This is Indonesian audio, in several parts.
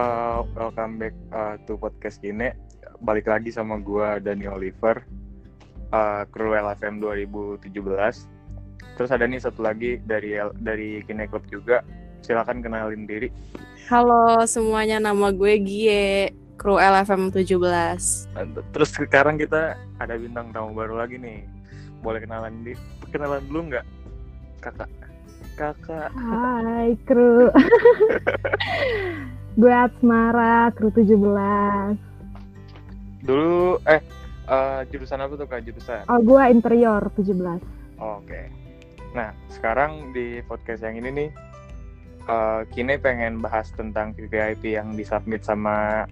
Uh, welcome back uh, to podcast Kine. Balik lagi sama gua Dani Oliver, uh, kru LFM 2017. Terus ada nih satu lagi dari dari Kine Club juga. Silakan kenalin diri. Halo semuanya, nama gue Gie, kru LFM 17. Terus sekarang kita ada bintang tamu baru lagi nih. Boleh kenalan di kenalan dulu nggak, kakak? kakak. Hai kru. gue Asmara, kru 17. Dulu eh uh, jurusan apa tuh kak jurusan? Oh gue interior 17. Oh, Oke. Okay. Nah sekarang di podcast yang ini nih, uh, Kine pengen bahas tentang VVIP yang disubmit sama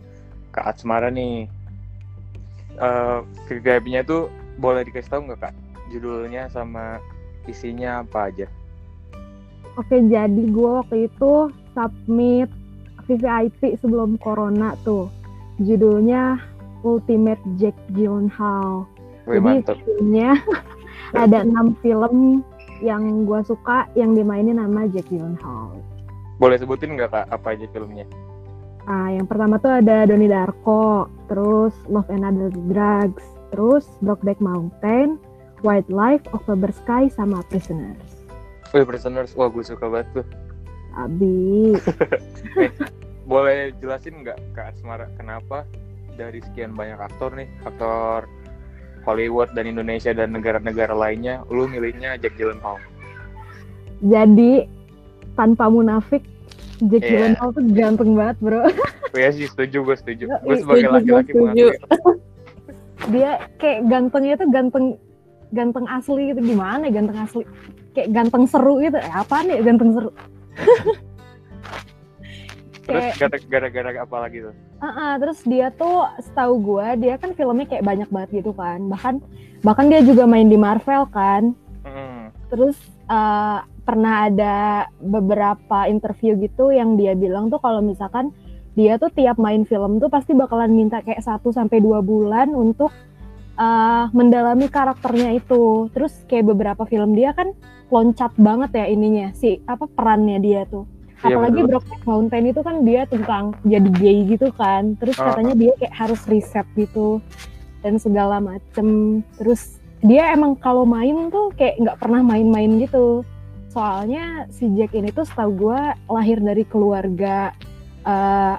Kak Asmara nih. Uh, VVIP-nya tuh boleh dikasih tahu nggak kak? Judulnya sama isinya apa aja? Oke, jadi gue waktu itu submit VVIP sebelum Corona tuh. Judulnya Ultimate Jack Gyllenhaal. Wih, jadi mantap. filmnya ada enam film yang gue suka yang dimainin nama Jack Gyllenhaal. Boleh sebutin nggak kak apa aja filmnya? Ah, yang pertama tuh ada Donnie Darko, terus Love and Other Drugs, terus Brokeback Mountain, Wildlife, October Sky, sama Prisoners. Wih, Prisoners, wah gue suka banget tuh. Abi. Nih, boleh jelasin nggak Kak Asmara kenapa dari sekian banyak aktor nih, aktor Hollywood dan Indonesia dan negara-negara lainnya, lu milihnya Jack Gyllenhaal? Jadi tanpa munafik, Jack Iya. Gyllenhaal tuh ganteng banget bro. Iya sih, setuju, gue setuju. Ya, Gue sebagai laki-laki setuju. mengakui. Dia kayak gantengnya tuh ganteng ganteng asli gitu gimana ya ganteng asli kayak ganteng seru gitu eh, apa nih ganteng seru Terus gara-gara apa lagi tuh? Ah, ah, terus dia tuh setahu gua dia kan filmnya kayak banyak banget gitu kan. Bahkan bahkan dia juga main di Marvel kan. Hmm, terus eh, pernah ada beberapa interview gitu yang dia bilang tuh kalau misalkan dia tuh tiap main film tuh pasti bakalan minta kayak 1 sampai dua bulan untuk eh, mendalami karakternya itu. Terus kayak beberapa film dia kan loncat banget ya ininya si apa perannya dia tuh Iya, apalagi. Brokeback Mountain itu kan dia tentang jadi gay gitu kan terus Ah. katanya dia kayak harus riset gitu dan segala macem terus dia emang kalau main tuh kayak nggak pernah main-main gitu soalnya si Jack ini tuh setahu gue lahir dari keluarga eh,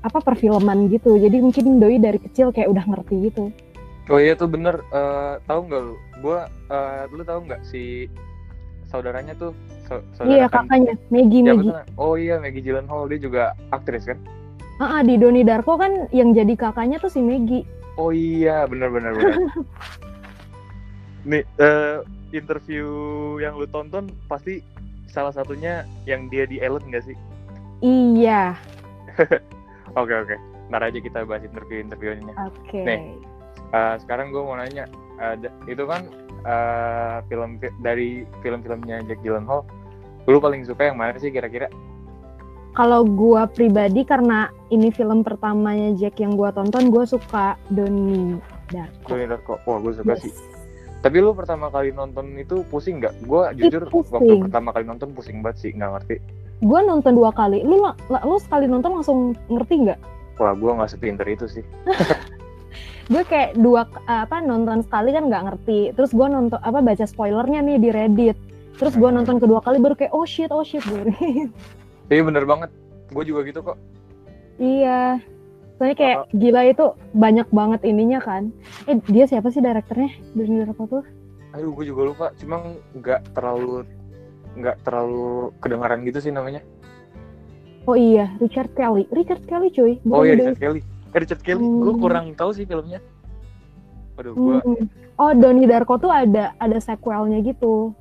apa perfilman gitu jadi mungkin doi dari kecil kayak udah ngerti gitu Oh iya tuh bener, Eh, tahu nggak lu? Gue, uh, lu tahu nggak si saudaranya tuh, sa- saudara iya kan- kakaknya Maggie Siapa Maggie tuh? Oh iya, Maggie Gyllenhaal dia juga aktris kan? Ah, ah, di Donnie Darko kan yang jadi kakaknya tuh si Maggie Oh iya, benar-benar benar. Nih, eh, interview yang lu tonton pasti salah satunya yang dia di Ellen nggak sih? iya Oke oke, ntar aja kita bahas interview-interviewnya. oke Nih. Eh, sekarang gue mau nanya, ada itu kan eh, film dari film-filmnya Jack Gyllenhaal, lu paling suka yang mana sih kira-kira? kalau gua pribadi karena ini film pertamanya Jack yang gua tonton gua suka Donnie Darko Donnie Darko. Wah, gue suka Yes. sih. Tapi lu pertama kali nonton itu pusing nggak? Gue jujur pusing. waktu pertama kali nonton pusing banget sih, nggak ngerti. Gua nonton dua kali lu lu sekali nonton langsung ngerti nggak Wah, gue nggak sepinter itu sih. gue kayak dua apa nonton sekali kan nggak ngerti terus gua nonton apa baca spoilernya nih di Reddit terus gua nonton kedua kali baru kayak oh shit oh shit gue Iya bener banget. Gue juga gitu kok. iya soalnya kayak gila itu banyak banget ininya kan eh dia siapa sih direkturnya Donnie Darko tuh Aduh, gue juga lupa. Cuma nggak terlalu nggak terlalu kedengaran gitu sih namanya. oh iya Richard Kelly Richard Kelly cuy bukan Oh iya Richard Kelly. Eh, Richard Kelly. Gue Hmm. kurang tahu sih filmnya. Aduh, gue. Hmm. Oh, Donnie Darko tuh ada ada sequelnya gitu.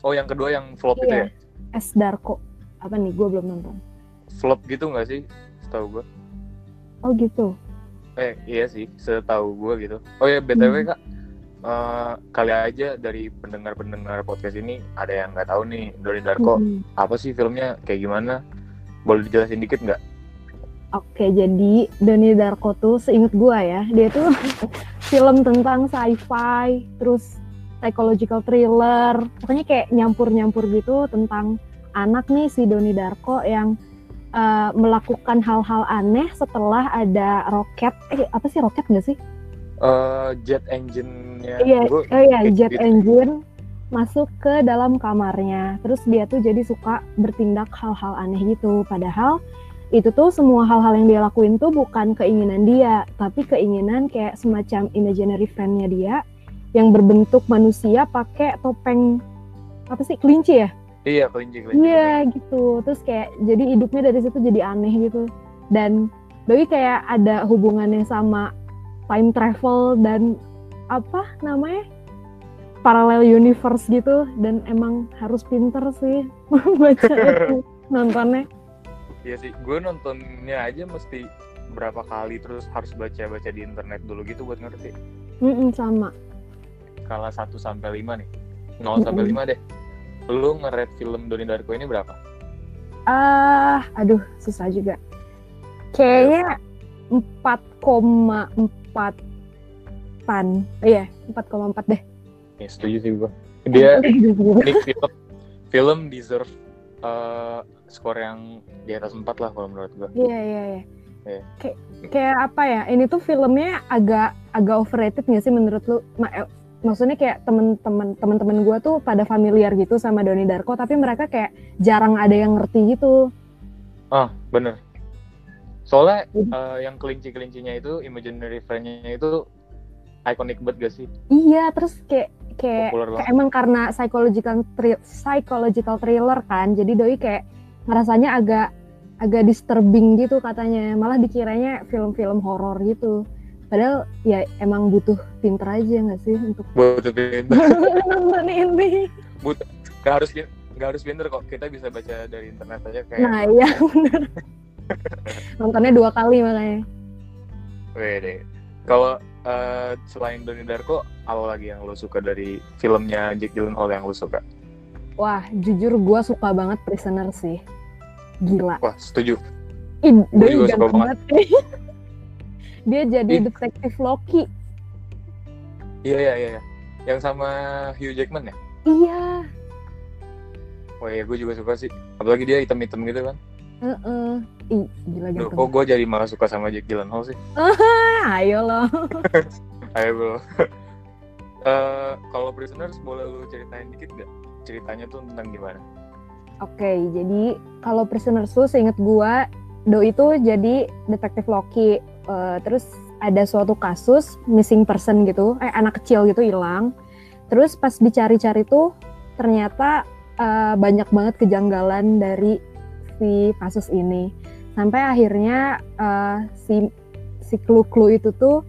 Oh yang kedua yang flop itu ya? Iya. S Darko. Apa nih? Gue belum nonton. Flop gitu nggak sih? Setahu gue. Oh gitu. Eh iya sih, setahu gue gitu. Oh ya btw Hmm. kak, eh, kali aja dari pendengar-pendengar podcast ini ada yang nggak tahu nih Donnie Darko Mm-mm. apa sih filmnya kayak gimana? Boleh dijelasin dikit nggak? Oke, jadi Donnie Darko tuh seinget gue ya, dia tuh film tentang sci-fi, terus psychological thriller, pokoknya kayak nyampur-nyampur gitu tentang anak nih si Donnie Darko yang uh, melakukan hal-hal aneh setelah ada roket eh apa sih roket nggak sih Eh, jet engine-nya Iya, oh iya, jet gitu. engine masuk ke dalam kamarnya. Terus dia tuh jadi suka bertindak hal-hal aneh gitu. Padahal itu tuh semua hal-hal yang dia lakuin tuh bukan keinginan dia, tapi keinginan kayak semacam imaginary friend-nya dia yang berbentuk manusia pakai topeng apa sih kelinci ya? Iya, kelinci kelinci. Iya gitu. Terus kayak jadi hidupnya dari situ jadi aneh gitu. Dan Doi kayak ada hubungannya sama time travel dan apa namanya parallel universe gitu dan emang harus pinter sih baca itu nontonnya. Iya sih, gue nontonnya aja mesti berapa kali terus harus baca-baca di internet dulu gitu buat ngerti. Mm-mm, sama. Skala 1 sampai 5 nih. 0 sampai 5 deh. Lu nge-rate film Donnie Darko ini berapa? Ah, aduh susah juga. Kayaknya 4,4 pan. Iya, 4,4 deh. Ya, setuju sih gue. Dia ini film film deserve eh, skor yang di atas 4 lah kalau menurut gue. Iya iya iya. Iya. Kayak kayak apa ya? Ini tuh filmnya agak agak overrated nggak sih menurut lu? Ma- eh, maksudnya kayak temen-temen temen-temen gue tuh pada familiar gitu sama Donnie Darko, tapi mereka kayak jarang ada yang ngerti gitu. Ah, bener. Soalnya eh, yang kelinci-kelincinya itu, imaginary friend-nya itu iconic banget gak sih? Iya, terus kayak kayak, kayak emang karena psychological thrill, psychological thriller kan, jadi doi kayak ngerasanya agak agak disturbing gitu katanya, malah dikiranya film-film horor gitu. Padahal ya emang butuh pinter aja nggak sih untuk Buat pinter. nonton ini. Gak harus gak harus pinter kok. Kita bisa baca dari internet aja kayak. Nah iya bener. Nontonnya dua kali makanya. Wede. Kalau eh, selain Donnie Darko, apa lagi yang lo suka dari filmnya Jake Gyllenhaal yang lo suka? Wah jujur gue suka banget Prisoner sih. Gila. Wah, setuju. Ih, doi juga suka banget. banget. Dia jadi Ih. detektif Loki. Iya, iya, iya. iya. Yang sama Hugh Jackman ya? Iya. Wah, iya, gue juga suka sih. Apalagi dia hitam-hitam gitu kan. Heeh. Ih, gila Duh, ganteng. kok gue jadi malah suka sama Jake Gyllenhaal sih? Ayo loh. Ayo bro. Eh, kalau Prisoners boleh lu ceritain dikit gak? Ceritanya tuh tentang gimana? Oke, jadi kalau Prisoner tuh seinget gua Do itu jadi detektif Loki. Eh, terus ada suatu kasus missing person gitu, eh anak kecil gitu hilang. Terus pas dicari-cari tuh ternyata eh, banyak banget kejanggalan dari si kasus ini. Sampai akhirnya eh, si si clue-clue itu tuh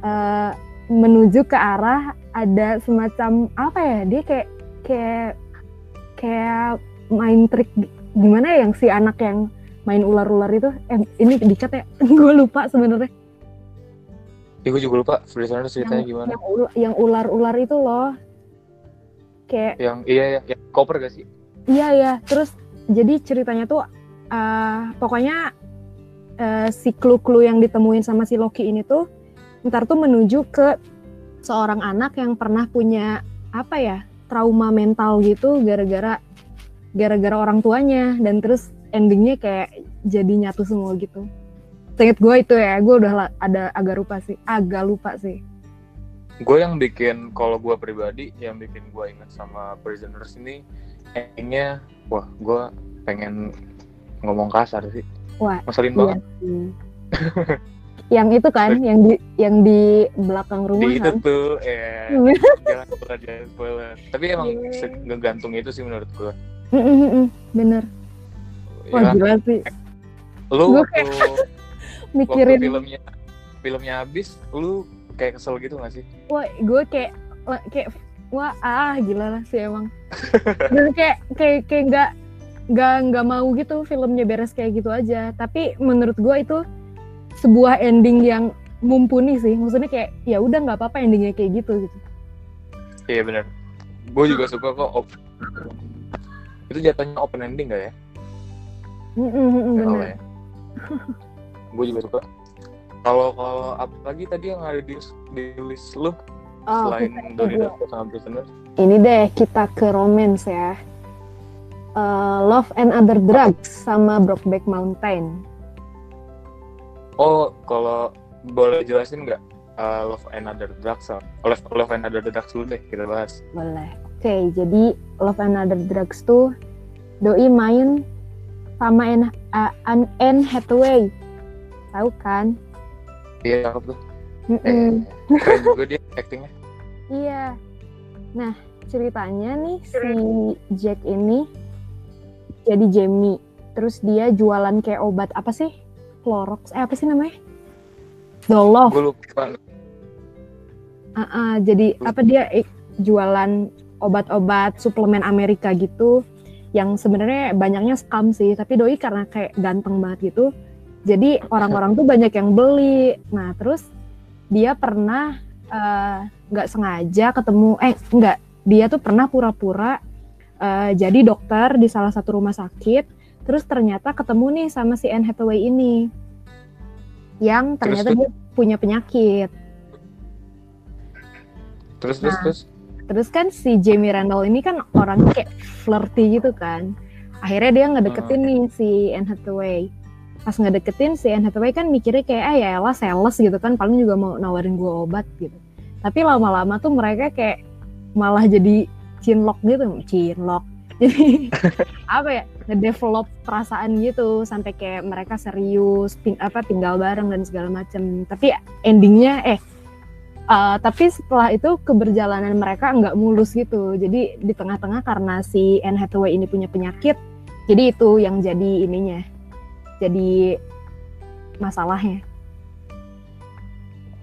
eh, menuju ke arah ada semacam apa ya? Dia kayak kayak kayak main trik gi- gimana ya yang si anak yang main ular-ular itu eh ini dikat ya gue lupa sebenarnya Ya gue juga lupa Prisoners ceritanya yang, gimana. yang ul- yang ular-ular itu loh kayak Yang iya ya, yang koper gak sih? iya ya terus jadi ceritanya tuh eh, pokoknya eh, si clue-clue yang ditemuin sama si Loki ini tuh ntar tuh menuju ke seorang anak yang pernah punya apa ya trauma mental gitu gara-gara gara-gara orang tuanya dan terus endingnya kayak jadi nyatu semua gitu. Seinget gue itu ya, gue udah ada agak lupa sih, agak lupa sih. Gue yang bikin, kalau gue pribadi, yang bikin gue ingat sama Prisoners ini, endingnya, wah gue pengen ngomong kasar sih. Wah, Ngeselin Iya banget. sih. yang itu kan, yang di yang di belakang rumah Di itu kan. tuh, ya jangan spoiler, jangan spoiler. Tapi emang Iya. se- ngegantung itu sih menurut gue. Bener. Ya Wah kan? gila sih. Lu waktu, waktu Mikirin, filmnya filmnya habis, lu kayak kesel gitu gak sih? wah gue kayak kayak wah ah gila lah sih emang. Dan kayak kayak kayak nggak nggak nggak mau gitu filmnya beres kayak gitu aja. Tapi menurut gue itu sebuah ending yang mumpuni sih. Maksudnya kayak ya udah nggak apa-apa endingnya kayak gitu gitu. Iya bener. Gue juga suka kok. op- itu jatuhnya open ending gak ya? Mm, mm, mm, bener. ya. gue juga suka. Kalau kalau apa lagi tadi yang ada di, di list lu Oh, selain Donnie sama Prisoner? ini deh kita ke romance ya. eh, Love and Other Drugs sama Brokeback Mountain. Oh, kalau boleh jelasin nggak uh, Love and Other Drugs? uh, Love, Love and Other Drugs dulu deh kita bahas. Boleh. Oke, jadi Love and Other Drugs tuh doi main sama Anne, uh, Anne Hathaway. Tahu kan? Iya, cakep tuh. Mm-mm. Eh, keren juga dia actingnya. Iya. Nah, ceritanya nih si Jack ini jadi Jamie. Terus dia jualan kayak obat apa sih? Clorox. Eh apa sih namanya? Gue lupa. Ah, ah, jadi apa dia eh, jualan obat-obat suplemen Amerika gitu yang sebenarnya banyaknya scam sih, tapi doi karena kayak ganteng banget gitu. Jadi orang-orang tuh banyak yang beli. Nah, terus dia pernah eh, nggak sengaja ketemu eh nggak dia tuh pernah pura-pura eh, jadi dokter di salah satu rumah sakit. Terus ternyata ketemu nih sama si Anne Hathaway ini yang Terus ternyata tuh- dia punya penyakit. Terus, terus, Nah. terus. Terus kan si Jamie Randall ini kan orangnya kayak flirty gitu kan. Akhirnya dia ngedeketin nih si Anne Hathaway. Pas ngedeketin si Anne Hathaway kan mikirnya kayak ah ya elah sales gitu kan paling juga mau nawarin gue obat gitu. Tapi lama-lama tuh mereka kayak malah jadi cinlok gitu, cinlok. Jadi apa ya ngedevelop perasaan gitu sampai kayak mereka serius ting- apa tinggal bareng dan segala macem. Tapi endingnya eh Uh, tapi setelah itu keberjalanan mereka nggak mulus gitu. Jadi di tengah-tengah karena si Anne Hathaway ini punya penyakit, jadi itu yang jadi ininya, jadi masalahnya.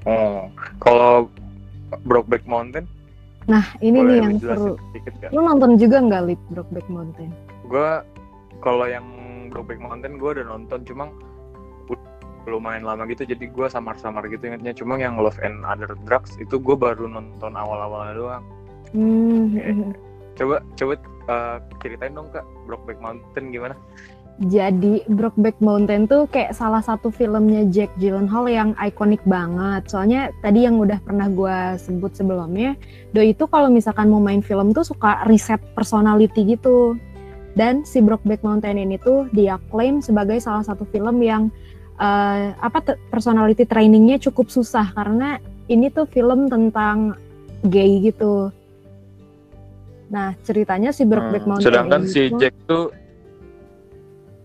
Oh, kalau Brokeback Mountain, Nah ini nih yang seru. sedikit? Lu nonton juga nggak Lip Brokeback Mountain? Gue kalau yang Brokeback Mountain gue udah nonton, cuma lumayan lama gitu, jadi gue samar-samar gitu ingetnya. Cuma yang Love and Other Drugs itu gue baru nonton awal-awalnya doang. Hmm. Coba, coba uh, ceritain dong kak, Brokeback Mountain gimana? Jadi Brokeback Mountain tuh kayak salah satu filmnya Jack Gyllenhaal yang ikonik banget. Soalnya tadi yang udah pernah gue sebut sebelumnya, Doi itu kalau misalkan mau main film tuh suka riset personality gitu. Dan si Brokeback Mountain ini tuh dia klaim sebagai salah satu film yang eh, apa personality trainingnya cukup susah karena ini tuh film tentang gay gitu. Nah ceritanya si Brokeback Hmm, Mountain Sedangkan ini si tuh- Jack tuh,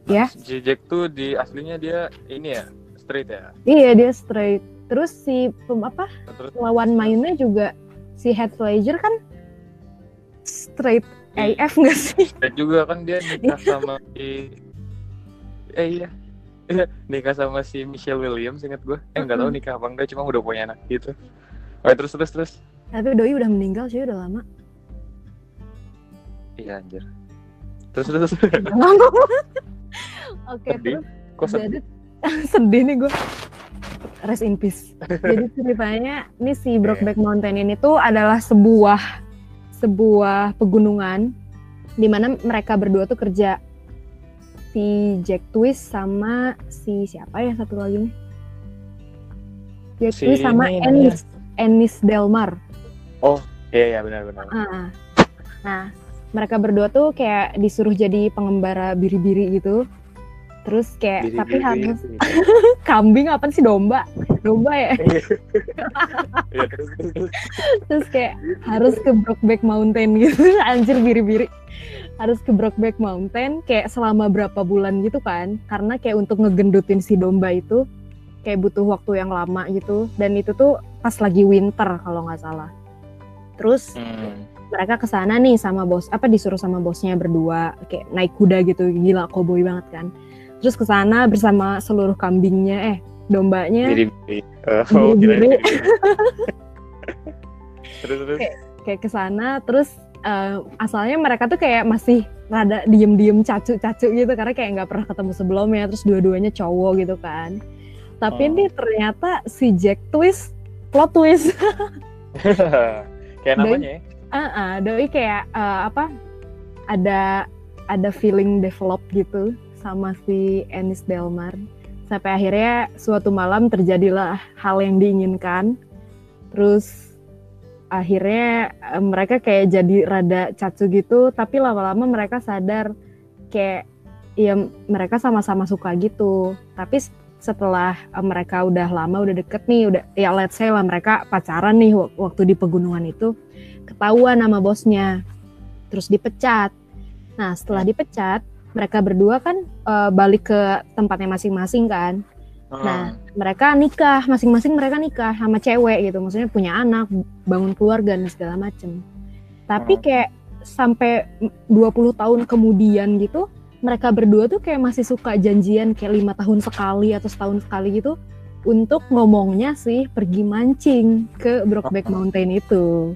Ya? si Jack tuh di aslinya dia ini ya straight ya. Iya dia straight. Terus si pem, apa Terus lawan mainnya juga si Heath Ledger kan straight Iya. AF nggak sih? Dan juga kan dia nikah sama si eh iya Iya, nikah sama si Michelle Williams inget gue eh nggak tahu Mm-mm. nikah apa enggak cuma udah punya anak gitu oh terus terus terus Tapi Doi udah meninggal sih udah lama. iya anjir terus terus Oke Sedih. terus kok sedih jadi sedih nih gue. Rest in peace. Jadi ceritanya ini si Brokeback Mountain ini tuh adalah sebuah sebuah pegunungan di mana mereka berdua tuh kerja si Jack Twist sama si siapa ya satu lagi nih Jack Si Twist sama ini namanya. Ennis Ennis Delmar iya iya benar benar Ah. Nah, mereka berdua tuh kayak disuruh jadi pengembara biri-biri gitu. Terus kayak Biri-biri tapi harus gitu. kambing apa sih domba? Domba ya. iya terus kayak harus ke Brokeback Mountain gitu. Anjir biri-biri. Harus ke Brokeback Mountain kayak selama berapa bulan gitu kan. Karena kayak untuk ngegendutin si domba itu kayak butuh waktu yang lama gitu. Dan itu tuh pas lagi winter kalau nggak salah. Terus Hmm. mereka ke sana nih sama bos apa disuruh sama bosnya berdua kayak naik kuda gitu gila koboi banget kan terus ke sana bersama seluruh kambingnya eh dombanya. Biri biri oh Biri-biri. terus terus. Kayak ke sana terus eh, asalnya mereka tuh kayak masih rada diem-diem cacu-cacu gitu karena kayak nggak pernah ketemu sebelumnya terus dua-duanya cowok gitu kan. Tapi Oh. ini ternyata si Jack Twist plot twist. Kayak namanya ya? Ah, ah, doi kayak eh, apa? Ada ada feeling develop gitu sama si Ennis Delmar. Sampai akhirnya suatu malam terjadilah hal yang diinginkan. Terus akhirnya eh, mereka kayak jadi rada cacu gitu, tapi lama-lama mereka sadar kayak ya mereka sama-sama suka gitu tapi setelah eh, mereka udah lama udah deket nih udah ya let's say lah mereka pacaran nih wak- waktu di pegunungan itu ketahuan sama bosnya terus dipecat nah setelah dipecat mereka berdua kan eh, balik ke tempatnya masing-masing kan Nah, mereka nikah, masing-masing mereka nikah sama cewek gitu. Maksudnya punya anak, bangun keluarga dan segala macem. Tapi Hmm. kayak sampai 20 tahun kemudian gitu, mereka berdua tuh kayak masih suka janjian kayak lima tahun sekali atau setahun sekali gitu untuk ngomongnya sih pergi mancing ke Brokeback Mountain itu.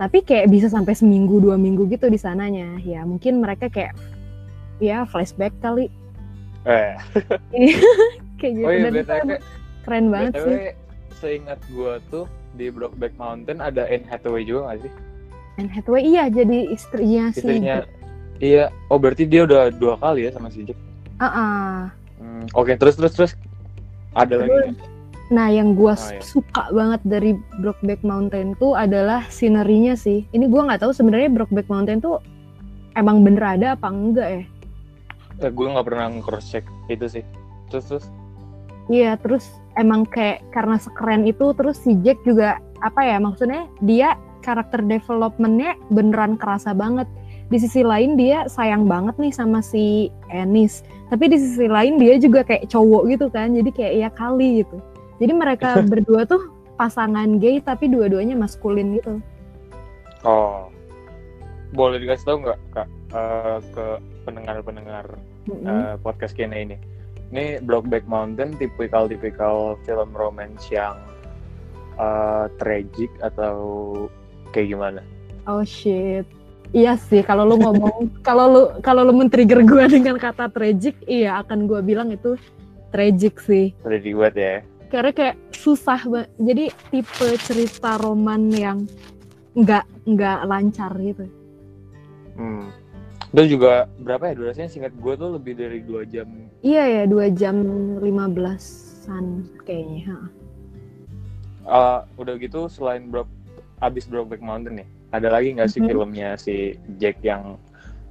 Tapi kayak bisa sampai seminggu dua minggu gitu di sananya. Ya mungkin mereka kayak ya flashback kali eh kayak gitu. oh iya Dan itu emang keren banget btw sih. seingat gue tuh di Brokeback Mountain ada Anne Hathaway juga gak sih Anne Hathaway iya jadi istrinya istrinya iya oh berarti dia udah dua kali ya sama si Jack Ah, ah. Hmm, oke terus terus terus ada lagi Terus, nggak? Nah, yang gua Oh, iya. suka banget dari Brokeback Mountain tuh adalah sinerinya sih. Ini gua nggak tahu sebenarnya Brokeback Mountain tuh emang bener ada apa enggak ya? Eh, gue nggak pernah cross check itu sih terus terus Iya, terus emang kayak karena sekeren itu terus si Jack juga apa ya maksudnya dia karakter developmentnya beneran kerasa banget. Di sisi lain dia sayang banget nih sama si Ennis. Tapi di sisi lain dia juga kayak cowok gitu kan. Jadi kayak ya kali gitu. Jadi mereka berdua tuh pasangan gay tapi dua-duanya maskulin gitu. oh boleh dikasih tahu nggak kak eh, ke pendengar-pendengar Mm-mm. eh, podcast Kene ini ini Brokeback Mountain tipikal-tipikal film romance yang eh, tragic atau kayak gimana Oh shit. Iya sih kalau lu ngomong kalau lu kalau lu men-trigger gua dengan kata tragic, iya akan gua bilang itu tragic sih. udah dibuat ya karena kayak susah banget. Jadi tipe cerita roman yang nggak nggak lancar gitu. hmm. Dan juga berapa ya durasinya singkat gue tuh lebih dari dua jam Iya ya dua jam 15-an kayaknya. ha. Eh, udah gitu selain Bro abis Brokeback Mountain nih ada lagi nggak sih Mhm. filmnya si Jack yang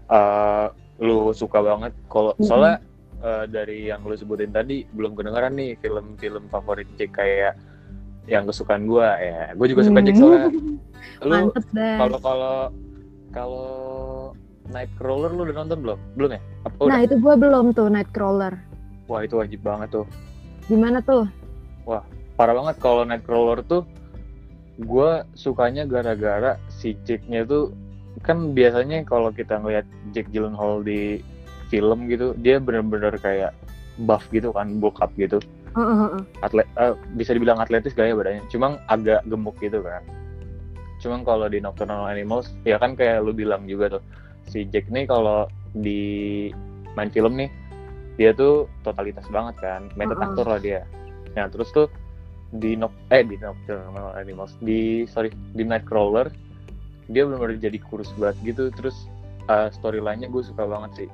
eh, lu suka banget kalau Mhm. soalnya eh, dari yang lu sebutin tadi belum kedengeran nih film-film favorit Jack kayak yang kesukaan gua ya gue juga suka Jack soalnya lu kalau kalau kalau Nightcrawler lu udah nonton belum? Belum ya? Apa udah? Nah itu gua belum tuh Nightcrawler. wah itu wajib banget tuh. Gimana tuh? parah banget kalau Nightcrawler tuh gue sukanya gara-gara si Jacknya tuh kan biasanya kalau kita ngeliat Jack Gyllenhaal di film gitu dia bener-bener kayak buff gitu kan bokap gitu. Atlet eh, bisa dibilang atletis gaya badannya. Cuma agak gemuk gitu kan. Cuma kalau di Nocturnal Animals ya kan kayak lu bilang juga tuh si Jack nih kalau di main film nih dia tuh totalitas banget kan method Uh-uh. actor lah dia. Nah terus tuh di Noc eh di Nocturnal Animals di sorry di Nightcrawler dia benar-benar jadi kurus banget gitu. Terus eh, storyline-nya gue suka banget sih.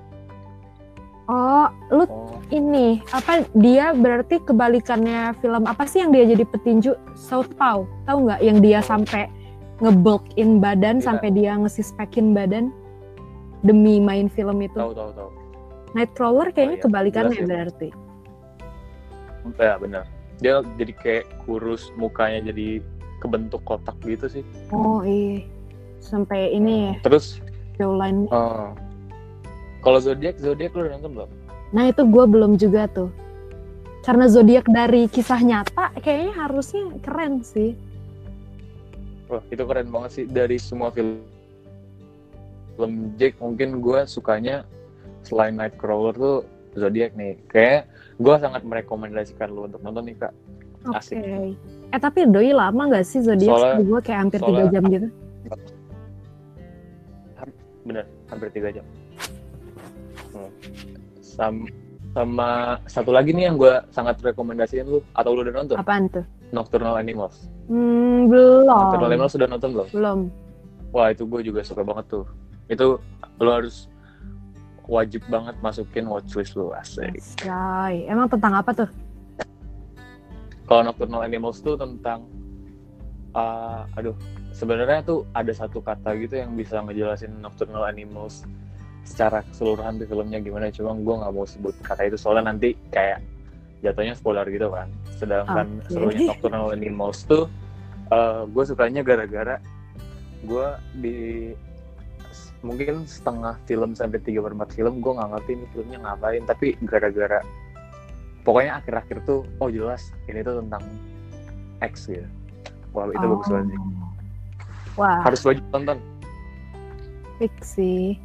Oh, lu oh. ini apa dia berarti kebalikannya film apa sih yang dia jadi petinju? Southpaw tahu nggak? Yang dia sampai ngebulkin badan Iya. sampai dia ngesispekin badan demi main film itu. Tahu tahu tahu. Nightcrawler kayaknya Oh, iya. kebalikannya Jelas ya. berarti ya bener dia jadi kayak kurus mukanya jadi kebentuk kotak gitu sih. Oh iya. Sampai ini ya. Terus jawline eh, kalau zodiak zodiak lu nonton belum? Nah itu gue belum juga tuh. Karena zodiak dari kisah nyata kayaknya harusnya keren sih. Wah itu keren banget sih. Dari semua film film Jack mungkin gue sukanya selain Nightcrawler tuh zodiak nih. Kayak gue sangat merekomendasikan lu untuk nonton nih kak. Oke. Asik. eh tapi doi lama nggak sih zodiak Soalnya- gue kayak hampir tiga jam gitu. Bener hampir tiga jam. Hmm. Sam- sama satu lagi nih yang gue sangat rekomendasiin lu. Atau lu udah nonton? Apaan tuh? Nocturnal Animals. Hmm, belum. Nocturnal Animals sudah nonton belum? Belum. Wah itu gue juga suka banget tuh. Itu lo harus wajib banget masukin watchlist lo asik. Say, emang tentang apa tuh? Kalau Nocturnal Animals tuh tentang, uh, aduh, sebenarnya tuh ada satu kata gitu yang bisa ngejelasin Nocturnal Animals secara keseluruhan tuh filmnya gimana cuma gue nggak mau sebut kata itu soalnya nanti kayak jatuhnya spoiler gitu kan sedangkan Oke. serunya Nocturnal Animals tuh gue sukanya gara-gara gue di mungkin setengah film sampai tiga per empat film gue nggak ngerti ini filmnya ngapain tapi gara-gara pokoknya akhir-akhir tuh oh jelas ini tuh tentang X gitu wah itu bagus banget sih Oh. Wah, harus wajib tonton fix sih.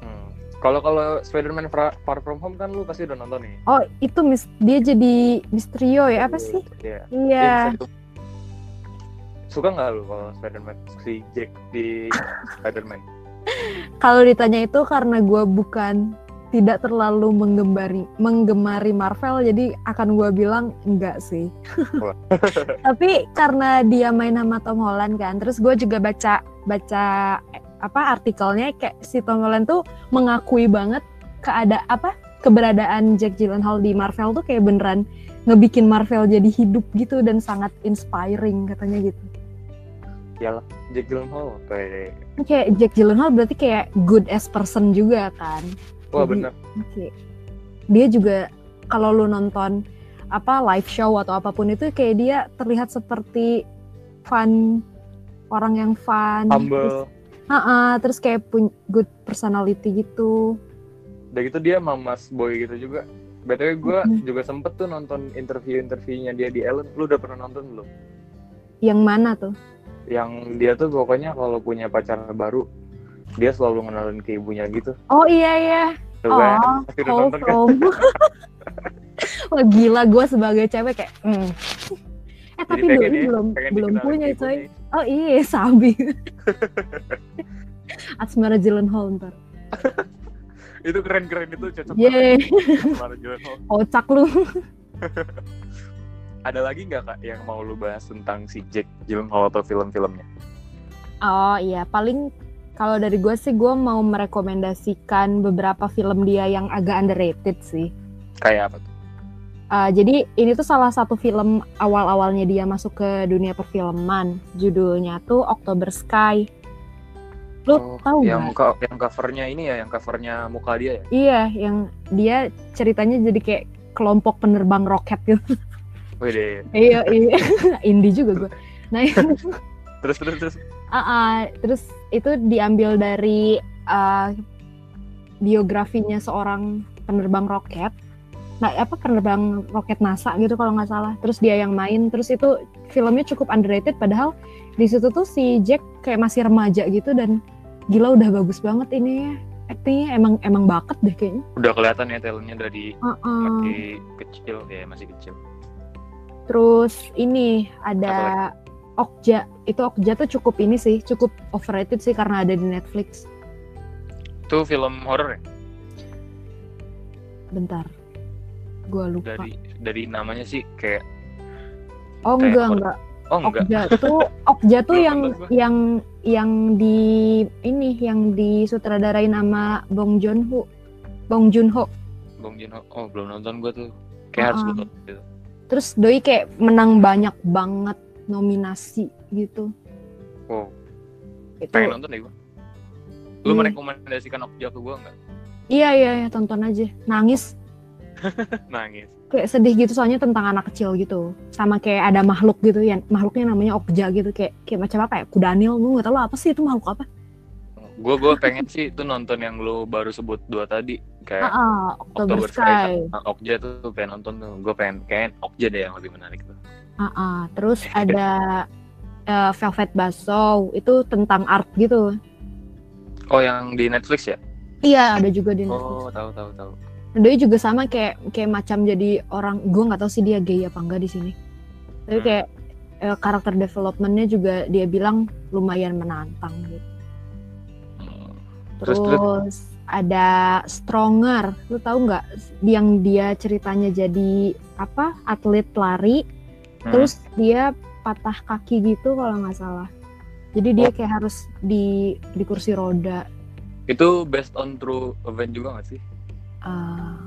Hmm. Kalau kalau Spider-Man Far From Home kan lu pasti udah nonton nih. Oh, itu mis dia jadi Misterio ya apa sih? Iya. Bisa itu. Suka nggak lu kalau Spider-Man si Jack di Spider-Man? Kalau ditanya itu karena gue bukan tidak terlalu menggemari menggemari Marvel, jadi akan gue bilang enggak sih. Tapi karena dia main sama Tom Holland kan, terus gue juga baca baca eh, apa artikelnya kayak si Tom Holland tuh mengakui banget keada apa keberadaan Jack Gyllenhaal di Marvel tuh kayak beneran ngebikin Marvel jadi hidup gitu dan sangat inspiring katanya gitu. Yalah, Jack Gyllenhaal kayak Kayak Jack Gyllenhaal berarti kayak good as person juga kan. wah bener. Oke. Dia juga kalau lu nonton apa live show atau apa pun itu kayak dia terlihat seperti fun orang yang fun. Terus, Humble. Ha-ha, terus kayak punya good personality gitu. Udah gitu dia mamas boy gitu juga. BTW gue Mhm. juga sempet tuh nonton interview-interviewnya dia di Ellen. Lu udah pernah nonton belum? Yang mana tuh? Yang dia tuh pokoknya kalau punya pacar baru, dia selalu ngenalin ke ibunya gitu. Oh iya iya. Tuh kan, Oh, nonton kan? wholesome. Wah gila gue sebagai cewek kayak. hmm. Eh tapi pengen doi ya, belum belum punya coy. Oh iya sabi. Asmara Gyllenhaal ntar. Itu keren-keren itu cocok Yeay, kocak lu. Ada lagi nggak kak yang mau lu bahas tentang si Jack Gyllenhaal atau film-filmnya? Oh iya, paling kalau dari gue sih gue mau merekomendasikan beberapa film dia yang agak underrated sih. Kayak apa tuh? Uh, jadi ini tuh salah satu film awal-awalnya dia masuk ke dunia perfilman. Judulnya tuh October Sky. Lu Oh, tahu yang co- yang covernya ini ya, yang covernya muka dia ya? Iya, yang dia ceritanya jadi kayak kelompok penerbang roket gitu. Wede. iya, iya. Indie juga gue. Nah, Terus terus terus. Ah, ah, terus itu diambil dari ah, biografinya seorang penerbang roket. Nah, apa penerbang roket NASA gitu kalau nggak salah. Terus dia yang main. Terus itu filmnya cukup underrated. Padahal di situ tuh si Jack kayak masih remaja gitu dan gila udah bagus banget ini ya. Actingnya emang emang bakat deh kayaknya. Udah kelihatan ya talentnya dari ah. masih kecil ya masih kecil. Terus ini ada Okja. Itu Okja tuh cukup ini sih, cukup overrated sih karena ada di Netflix. Itu film horor ya? Bentar. Gua lupa. Dari dari namanya sih kayak Oh kayak enggak horor. enggak. oh enggak. Okja tuh Okja tuh yang nonton yang yang di ini yang disutradarain sama Bong Joon Ho. Bong Joon Ho. Bong Joon Ho. Oh, belum nonton gua tuh. Kayak harus Uh-uh. gua tonton gitu. Terus doi kayak menang banyak banget nominasi gitu. Wow, Itu pengen nonton deh gua. Lu Hmm. merekomendasikan Okja ke gua enggak? iya iya iya, tonton aja. Nangis Nangis. kayak sedih gitu soalnya tentang anak kecil gitu. Sama kayak ada makhluk gitu ya. Makhluknya namanya Okja gitu kayak kayak macam apa ya? Kudanil. Gue gak tahu apa sih itu makhluk apa. Gue gue pengen sih itu nonton yang lu baru sebut dua tadi kayak ah, October, October Sky Sky. sama Okja tuh pengen nonton tuh. Gue pengen kayak Okja deh yang lebih menarik tuh. Ah, ah. Terus ada eh, Velvet Buzzsaw itu tentang art gitu. Oh yang di Netflix ya? Iya ada juga di Netflix. Oh tahu tahu tahu. Doi juga sama kayak kayak macam jadi orang. Gue nggak tahu sih dia gay apa enggak di sini. Tapi Hmm. kayak eh, karakter developmentnya juga dia bilang lumayan menantang gitu. Terus, Terus, terus? Ada Stronger. Lu tahu nggak yang dia ceritanya jadi apa atlet lari Hmm. terus dia patah kaki gitu kalau nggak salah jadi dia Oh. kayak harus di di kursi roda Itu based on true event juga gak sih? Ah.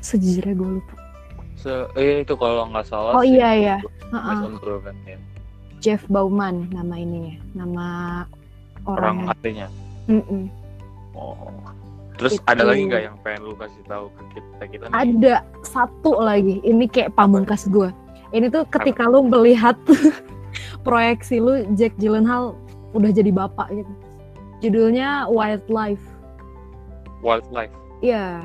sejujurnya gue lupa Se eh, itu kalau nggak salah. oh sih, iya iya Based Ha-ha. on true event ya. Jeff Bauman nama ininya nama Orang orang aslinya. Mm-mm. Oh. Terus Itu. ada lagi nggak yang pengen lu kasih tahu ke kita kita nih? Ada satu lagi, ini kayak pamungkas gue. Ini tuh ketika lu melihat proyeksi lu Jack Gyllenhaal udah jadi bapak gitu. Judulnya Wildlife. Wildlife. Iya,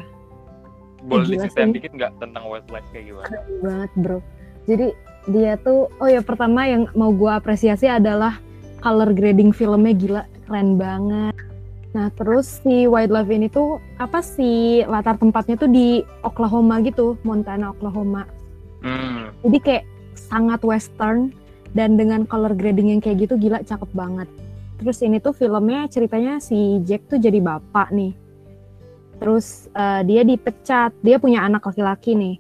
Boleh diceritain sih. dikit nggak tentang wildlife kayak gimana? keren banget bro. Jadi dia tuh, oh ya pertama yang mau gue apresiasi adalah color grading filmnya gila, keren banget. Nah terus si Wildlife ini tuh apa sih latar tempatnya tuh di Oklahoma gitu, Montana, Oklahoma. Hmm. Jadi kayak sangat western dan dengan color grading yang kayak gitu gila cakep banget. Terus ini tuh filmnya ceritanya si Jack tuh jadi bapak nih. Terus eh, dia dipecat, dia punya anak laki-laki nih.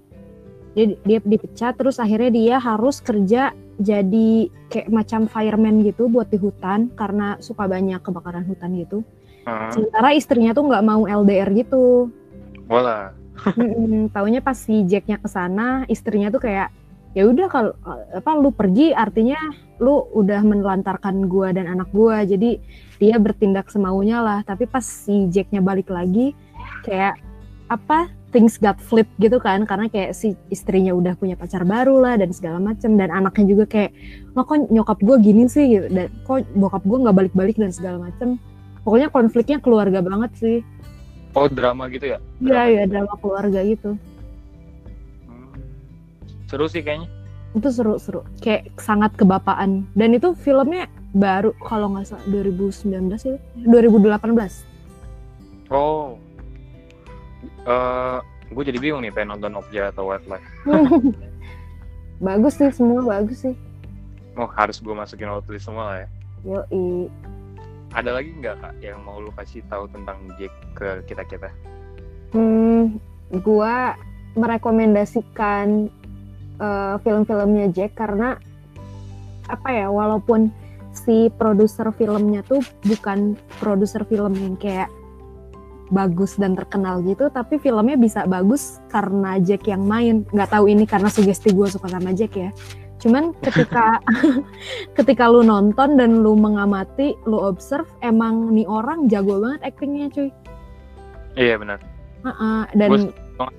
Dia dia dipecat terus akhirnya dia harus kerja jadi kayak macam fireman gitu buat di hutan karena suka banyak kebakaran hutan gitu. Ah, Sementara istrinya tuh nggak mau LDR gitu. Bola. Mm-mm, taunya pas si Jacknya ke sana, istrinya tuh kayak ya udah kalau apa lu pergi artinya lu udah menelantarkan gua dan anak gua. Jadi dia bertindak semaunya lah. Tapi pas si Jacknya balik lagi kayak apa things got flip gitu kan karena kayak si istrinya udah punya pacar baru lah dan segala macem dan anaknya juga kayak lo kok nyokap gua gini sih gitu dan kok bokap gua nggak balik-balik dan segala macem pokoknya konfliknya keluarga banget sih Oh drama gitu ya? iya Drama iya drama keluarga gitu Hmm. Seru sih kayaknya. itu seru-seru kayak sangat kebapaan dan itu filmnya baru kalau nggak salah 2019 itu 2018 Oh. Eh, gue jadi bingung nih pengen nonton Okja atau Wildlife. bagus sih semua bagus sih Oh harus gue masukin watchlist semua lah ya. yoi Ada lagi nggak kak yang mau lu kasih tahu tentang Jack ke kita kita? hmm, gua merekomendasikan eh, film-filmnya Jack karena apa ya walaupun si produser filmnya tuh bukan produser film yang kayak bagus dan terkenal gitu tapi filmnya bisa bagus karena Jack yang main nggak tahu ini karena sugesti gue suka sama Jack ya cuman ketika ketika lu nonton dan lu mengamati lu observe emang nih orang jago banget actingnya cuy Iya benar. Heeh, dan Gua suka banget.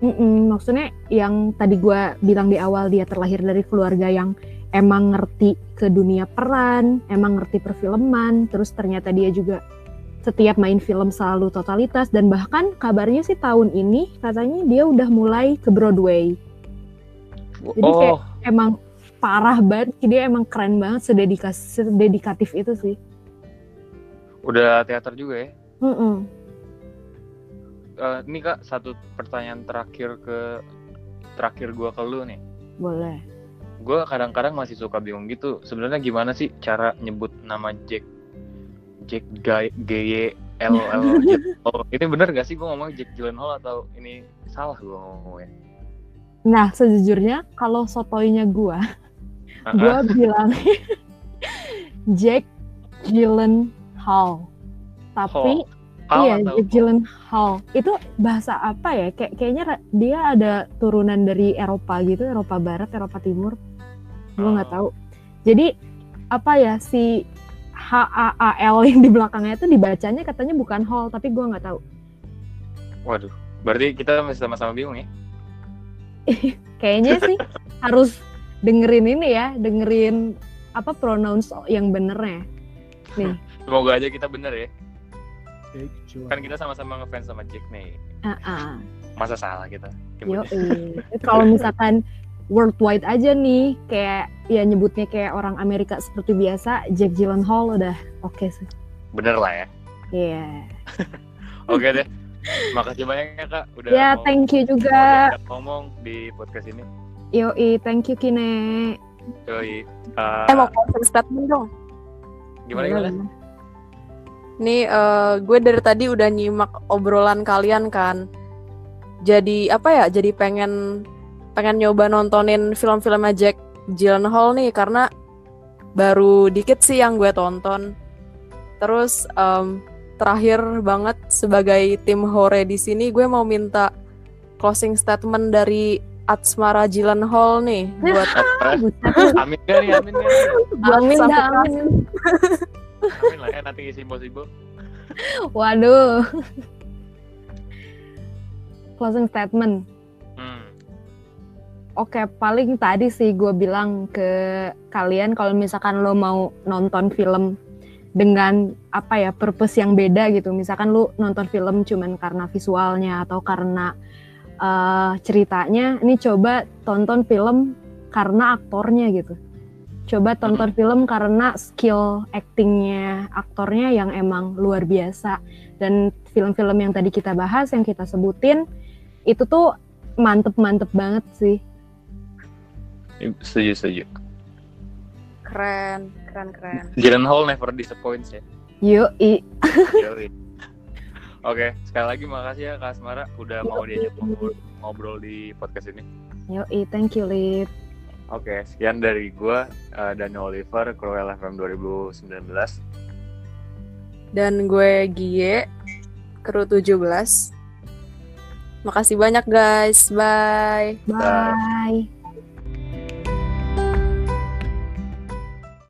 Mm-mm, maksudnya yang tadi gua bilang di awal dia terlahir dari keluarga yang emang ngerti ke dunia peran, emang ngerti perfilman, terus ternyata dia juga setiap main film selalu totalitas dan bahkan kabarnya sih tahun ini katanya dia udah mulai ke Broadway. Jadi kayak- oh, Emang parah banget, dia emang keren banget sededikas sededikatif itu sih. udah teater juga ya. Mm-mm. Eh, ini kak satu pertanyaan terakhir ke terakhir gua ke lu nih. Boleh. Gue kadang-kadang masih suka bingung gitu. Sebenarnya gimana sih cara nyebut nama Jack Jack G G Y L L Oh, ini bener gak sih gue ngomong Jack Gyllenhaal atau ini salah gue ngomongnya? Nah, sejujurnya kalau sotoinya gua gue ah. bilang Jack Gyllenhaal. Tapi Hall. iya Jack Gyllenhaal. Itu bahasa apa ya? Kayak kayaknya dia ada turunan dari Eropa gitu Eropa Barat Eropa Timur. Gue nggak Oh. tahu. Jadi apa ya si H A A L yang di belakangnya itu dibacanya katanya bukan Hall tapi gue nggak tahu. Waduh, berarti kita masih sama-sama bingung ya? kayaknya sih harus dengerin ini ya dengerin apa pronouns yang benernya nih Semoga aja kita bener ya. Kan kita sama-sama ngefans sama Jack nih. Ah, ah. Masa salah kita? Yo, kalau misalkan worldwide aja nih, kayak ya nyebutnya kayak orang Amerika seperti biasa, Jack Gyllenhaal udah oke sih. Bener lah ya. Iya. Oke deh. Makasih banyak ya kak. Udah Ya, mau- thank you juga. ngomong di podcast ini. Yoi, thank you Kine. Yoi. Uh, Eh mau closing statement dong. gimana gimana? Nih eh, gue dari tadi udah nyimak obrolan kalian kan. Jadi apa ya? Jadi pengen pengen nyoba nontonin film-filmnya Jack Gyllenhaal nih karena baru dikit sih yang gue tonton. Terus em, terakhir banget sebagai tim hore di sini gue mau minta closing statement dari Atsmara Gyllenhaal nih buat? Buset, Amin gak nih? Amin gak Amin dah, amin. Amin lah ya nanti isi impossible. Waduh. Closing statement. Hmm. Oke, paling tadi sih gue bilang ke kalian kalau misalkan lo mau nonton film dengan apa ya purpose yang beda gitu. Misalkan lo nonton film cuman karena visualnya atau karena eh, ceritanya, ini coba tonton film karena aktornya gitu. Coba tonton film karena skill actingnya aktornya yang emang luar biasa. Dan film-film yang tadi kita bahas, yang kita sebutin, itu tuh mantep-mantep banget sih. Setuju, setuju. Keren, keren, keren. Gyllenhaal never disappoints ya. Yoi. Yoi. Oke, sekali lagi makasih ya Kak Asmara udah mau diajak ngobrol, ngobrol di podcast ini. Yoi, thank you, Lip. Oke, sekian dari gua eh, Daniel Oliver, Cruel FM 2019. Dan gue Gie, kru 17. Makasih banyak guys. Bye. Bye.